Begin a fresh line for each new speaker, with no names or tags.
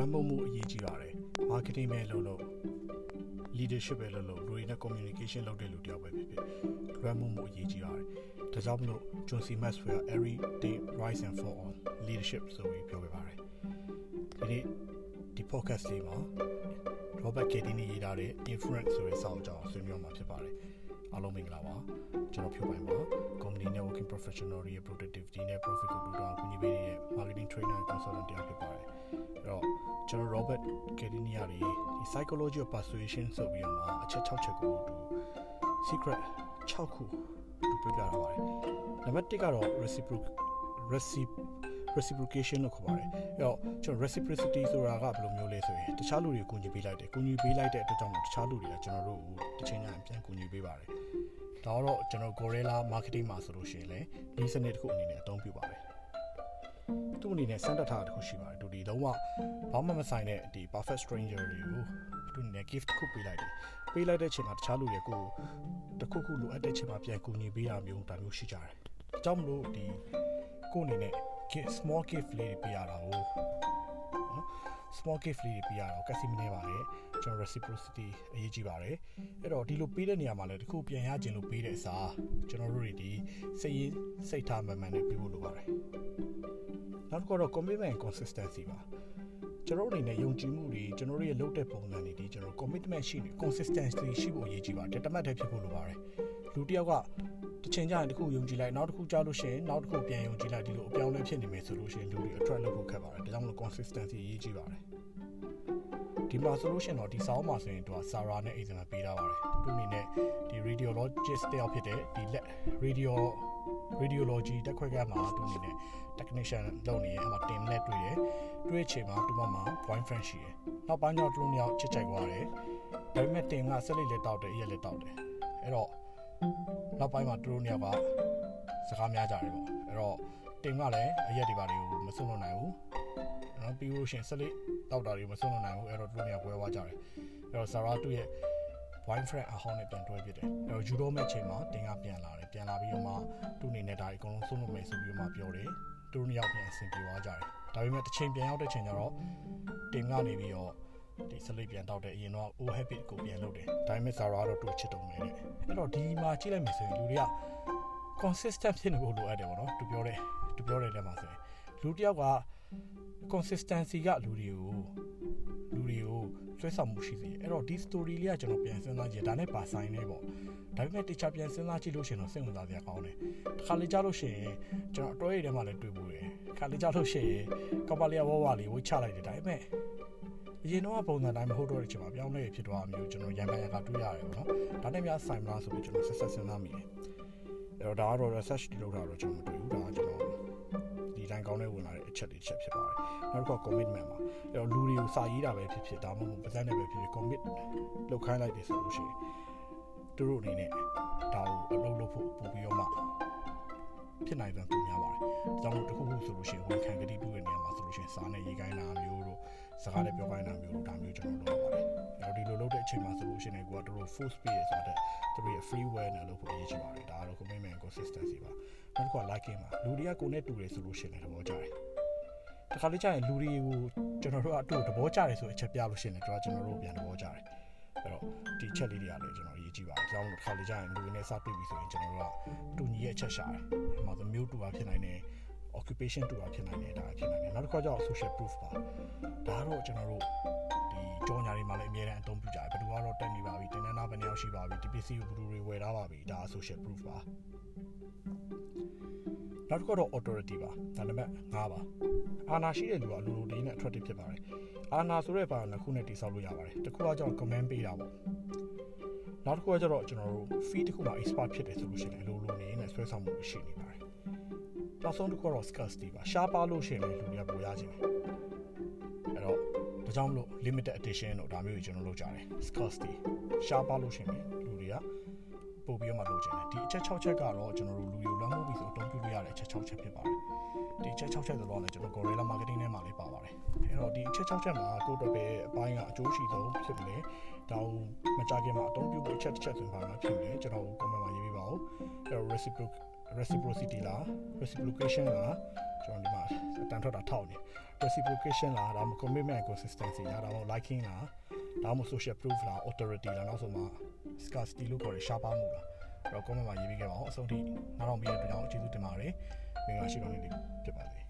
လွမ်းမိုးမှုအရေးကြီးပါတယ် marketing ပဲလုပ်လို့ leadership ပဲလုပ်လို့ လူတွေနဲ့ communication လုပ်တဲ့လူတယောက်ပဲဖြစ်ဖြစ်လွမ်းမိုးမှုအရေးကြီးပါတယ်ဒါကြောင့်မလို့ John C. Maxwell every day rise and fall on leadership ဆိုပြီးပြောခဲ့ပါတယ်ဒီနေ့ဒီ podcast လေးမှာ Robert Kiyosaki ရေးထားတဲ့ influence ဆိုတဲ့စာအုပ်ကြောင်းဆွေးနွေးမှာဖြစ်ပါတယ်အားလုံးမင်္ဂလာပါကျွန်တော်ဖြိုးပိုင်ပါ company networking professional ရဲ့ productivity နဲ့ profit ကျွန်တော် Robert Kiyosaki ရဲ့ဒီ psychology of persuasion ဆိုပြီးတော့မှအချက်6ချက်ကိုတူ secret 6ခုတူပြပြထားပါတယ်နံပါတ်1ကတော့ reciprocal reciprocation လို့ခေါ်ပါတယ်အဲ့တော့ကျွန်တော် reciprocity ဆိုတာကဘယ်လိုမျိုးလဲဆိုရင်တခြားလူတွေကိုကူညီပေးလိုက်တယ်ကူညီပေးလိုက်တဲ့အတွက်ကြောင့်တခြားလူတွေကကျွန်တော်တို့ကိုတစ်ချိန်တိုင်းပြန်ကူညီပေးပါတယ်ဒါတော့ကျွန်တော် Gorilla Marketing မှာဆိုလို့ရှိရင်လည်းဒီစနစ်တစ်ခုအနေနဲ့အသုံးပြုပါတယ် သူ့အနေနဲ့စမ်းသပ်ထားတာတစ်ခုရှိပါတယ်သူဒီလုံးဝဘာမှမဆိုင်တဲ့ဒီ perfect stranger တွေကိုသူအနေနဲ့ gift တစ်ခုပေးလိုက်တယ်ပေးလိုက်တဲ့ချိန်မှာတခြားလူတွေကိုတခုခုလိုအပ်တဲ့ချိန်မှာပြန်ကူညီပေးတာမျိုးဒါမျိုးရှိကြတယ်အကြောင်းမလို့ဒီကိုအနေနဲ့ gift small gift လေးတွေပေးရတာကိုနော် small gift လေးတွေပေးရတော့ကက်စီမနေပါတယ်ကျွန်တော် reciprocity အရေးကြီးပါတယ်အဲ့တော့ဒီလိုပေးတဲ့နေရာမှာလည်းတခုပြန်ရခြင်းလို့ပေးတဲ့အစားကျွန်တော်တို့တွေဒီစိတ်ရင်းစိတ်ထားမှန်မှန်နဲ့ပေးဖို့လိုပါတယ် နောက်တစ်ခုတော့ commitment and consistency ပါကျွန်တော်တို့အနေနဲ့ယုံကြည်မှုတွေကျွန်တော်တို့ရဲ့လုပ်တဲ့ပုံစံတွေဒီကျွန်တော် commitment ရှိနေ consistency ရှိဖို့အရေးကြီးပါတယ်တမတ်တည်းဖြစ်ဖို့လိုပါတယ်လူတစ်ယောက်ကတစ်ချိန်ကျရင်တစ်ခုယုံကြည်လိုက်နောက်တစ်ခုကြားလို့ရှိရင်နောက်တစ်ခုပြန်ယုံကြည်လိုက်ဒီလိုအပြောင်းလဲဖြစ်နေမယ်ဆိုလို့ရှိရင်လူတွေ attract လုပ်ဖို့ခက်ပါတယ်ဒါကြောင့်မလို့ consistency အရေးကြီးပါတယ်ဒီမှာဆိုလို့ရှိရင်တော့ဒီစောင်းမှာဆိုရင်သူက Sara နဲ့ example ပေးထားပါတယ်သူအနေနဲ့ဒီ radiologist တယောက်ဖြစ်တဲ့ဒီလက် radio radiology တက်ခွက်ကမှာသူအနေနဲ့ technician လုပ်နေရင်အမှ team နဲ့တွေ့တယ်တွေ့ချိန်မှာသူမမှာ boyfriend ရှိတယ်နောက်ပိုင်းတော့သူတို့နှစ်ယောက်ချစ်ကြိုက်သွားတယ်ဒါပေမဲ့ team ကဆက်လက်လက်တောက်တယ်အရက်လက်တောက်တယ်အဲ့တော့နောက်ပိုင်းမှာသူတို့နှစ်ယောက်ကစကားများကြတယ်ပေါ့အဲ့တော့တင်ကလည်းအရက်တွေပါတွေကိုမစွန့်လွတ်နိုင်ဘူးနော်ပြီးလို့ရှိရင်ဆက်လက်တောက်တာတွေမစွန့်လွတ်နိုင်ဘူးအဲ့တော့သူတို့နှစ်ယောက်ပွဲသွားကြတယ်အဲ့တော့ Sarah သူ့ရဲ့ boyfriend အဟောင်းနဲ့ပြန်တွဲဖြစ်တယ်အဲ့တော့ယူတော့မဲ့ချိန်မှာတင်ကပြန်လာတယ်ပြန်လာပြီးတော့မှသူ့အနေနဲ့ဒါအကုန်လုံးစွန့်လွတ်မယ်ဆိုပြီးတော့မှပြောတယ် သူတို့နှစ်ယောက်ပြန်အဆင်ပြေသွားကြတယ်ဒါပေမဲ့တစ်ချိန်ပြန်ရောက်တဲ့ချိန်ကျတော့တင်ကနေပြီးတော့ဒီစလိပ်ပြန်တောက်တဲ့အရင်တော့ old habit ကိုပြန်လုပ်တယ်ဒါပေမဲ့ Zara တော့သူ့ချစ်တုံနေတယ်အဲ့တော့ဒီမှာကြည့်လိုက်မယ်ဆိုရင်လူတွေက consistent ဖြစ်နေဖို့လိုအပ်တယ်ပေါ့နော်သူပြောတယ်သူပြောတယ်တဲ့မှာဆိုရင်လူတစ်ယောက်က consistency ကလူတွေကိုလူတွေကိုဆွဲဆောင်မှုရှိစေအဲ့တော့ဒီ story လေးကကျွန်တော်ပြန်စဉ်းစားကြည့်ဒါနဲ့ပါဆိုင်နေပေါ့ ဒါပေမဲ့တခြားပြန်စဉ်းစားကြည့်လို့ရှိရင်တော့စိတ်ဝင်စားစရာကောင်းတယ်တစ်ခါလေကြားလို့ရှိရင်ကျွန်တော်အတော်ရည်ထဲမှာလည်းတွေ့ဘူးတယ်တစ်ခါလေကြားလို့ရှိရင်ကပလျာဝဝလေးဝိတ်ချလိုက်တယ်ဒါပေမဲ့အရင်တော့ပုံစံတိုင်းမဟုတ်တော့တဲ့ချိန်မှာပြောင်းလဲဖြစ်သွားမျိုးကျွန်တော်ရန်ကန်ရကတွေ့ရတယ်ပေါ့နော်ဒါနဲ့များဆိုင်မလားဆိုပြီးကျွန်တော်ဆက်ဆက်စဉ်းစားမိတယ်အဲ့တော့ဒါကတော့ research တွေလုပ်တာတော့ကျွန်တော်မတွေ့ဘူးဒါကကျွန်တော်ဒီတိုင်းကောင်းတဲ့ဝင်လာတဲ့အချက်တွေချက်ဖြစ်ပါတယ်နောက်တစ်ခု commitment ပါအဲ့တော့လူတွေကိုစာရေးတာပဲဖြစ်ဖြစ်ဒါမှမဟုတ်ပါးစပ်နဲ့ပဲဖြစ်ဖြစ် commit လုပ်ခိုင်းလိုက်တယ်ဆိုလို့ရှိရင် သူတို့အနေနဲ့ဒါကိုအလုပ်လုပ်ဖို့ပို့ပြီးတော့မှဖြစ်နိုင်တယ်ပုံများပါတယ်။ဒါကြောင့်မို့တစ်ခုခုဆိုလို့ရှိရင်ဝန်ခံကတိပြုတဲ့နေရာမှာဆိုလို့ရှိရင်စာနဲ့ရေးခိုင်းတာမျိုးတို့စကားနဲ့ပြောခိုင်းတာမျိုးတို့ဒါမျိုးကျွန်တော်လုပ်ရပါတယ်။အဲ့တော့ဒီလိုလုပ်တဲ့အချိန်မှာဆိုလို့ရှိရင်ကိုကတို့ full speed ရဆိုတဲ့သူတို့ရဲ့ freeware နဲ့လုပ်ဖို့အရေးကြီးပါတယ်။ဒါကတော့ commitment consistency ပါ။နောက်တစ်ခုက liking ပါလူတွေကကိုနဲ့တူတယ်ဆိုလို့ရှိရင်လည်းသဘောကျတယ်။တခါလေကြာရင်လူတွေကိုကျွန်တော်တို့အတူသဘောကျတယ်ဆိုအချက်ပြလို့ရှိရင်လည်းကျွန်တော်တို့ပြန်သဘောကျတယ်။အဲ့တော့ဒီချက်လေးတွေကလည်းကျွန်တော် ရေးကြည့်ပါတယ်။ကြောင်းလို့တစ်ခါလေကြာရင်လူတွေနဲ့စတွေ့ပြီဆိုရင်ကျွန်တော်တို့ကတူညီရဲ့အချက်ရှာတယ်။ဒီမှာဆိုမျိုးတူတာဖြစ်နိုင်တယ် occupation တူတာဖြစ်နိုင်တယ်ဒါဖြစ်နိုင်တယ်။နောက်တစ်ခါကျတော့ social proof ပါ။ဒါတော့ကျွန်တော်တို့ဒီကြောညာတွေမှာလည်းအများအားအသုံးပြုကြတယ်။ဘယ်သူကတော့တက်နေပါပြီ။တင်နန်းနာဘယ်နှယောက်ရှိပါပြီ။ဒီပစ္စည်းကိုဘယ်သူတွေဝယ်ထားပါပြီ။ဒါ social proof ပါ။နောက်တစ်ခုတော့ authority ပါဒါနံပါတ်5ပါအာဏာရှိတဲ့လူကအလိုလိုလေးနဲ့ attractive ဖြစ်ပါတယ်အာဏာဆိုတဲ့ဘာနှစ်ခုနဲ့တိဆောက်လို့ရပါတယ်တစ်ခုကကျတော့ command ပေးတာပေါ့ နောက်တစ်ခုကကျတော့ကျွန်တော်တို့ feed တစ်ခုမှာ expert ဖြစ်တယ်ဆိုလို့ရှိရင်အလိုလိုနေနဲ့ဆွဲဆောင်မှုရှိနေပါတယ်နောက်ဆုံးတစ်ခုကတော့ scarcity ပါရှားပါလို့ရှိရင်လည်းလူတွေကပိုရခြင်းတယ်အဲ့တော့ဒါကြောင့်မလို့ limited edition တို့ဒါမျိုးကြီးကျွန်တော်လုပ်ကြတယ် scarcity ရှားပါလို့ရှိရင်လူတွေက ပို့ပြီးတော့မှလုပ်ချင်တယ်ဒီအချက်6ချက်ကတော့ကျွန်တော်တို့လူယူလွှမ်းမိုးပြီးဆိုအသုံးပြုလို့ရတဲ့အချက်6ချက်ဖြစ်ပါတယ်ဒီအချက်6ချက်ဆိုတော့လည်းကျွန်တော် Gorilla Marketing ထဲမှာလေးပါပါတယ်အဲ့တော့ဒီအချက်6ချက်မှာကိုယ့်အတွက်ပဲအပိုင်းကအကျိုးရှိဆုံးဖြစ်မလဲဒါကိုမကြခင်မှာအသုံးပြုဖို့အချက်တစ်ချက်ဆိုရင်ပါမှာဖြစ်မလဲကျွန်တော် comment မှာရေးပေးပါဦးအဲ့တော့ reciproc reciprocity လား reciprocation လားကျွန်တော်ဒီမှာအတန်ထွက်တာထောက်နေ reciprocation လားဒါမှမဟုတ် commitment and consistency လားဒါမှမဟုတ် liking လားဒါမှမဟုတ် social proof လား authority လားနောက်ဆုံးမှာ scarcity လို့ခေါ်တဲ့ရှားပါးမှုလားအဲ့တော့ comment မှာရေးပေးခဲ့ပါအောင်အဆုံးထိနားထောင်ပြီးတဲ့အတွက်ကျေးဇူးတင်ပါတယ်မင်္ဂလာရှိပါစေဖြစ်ပါစေ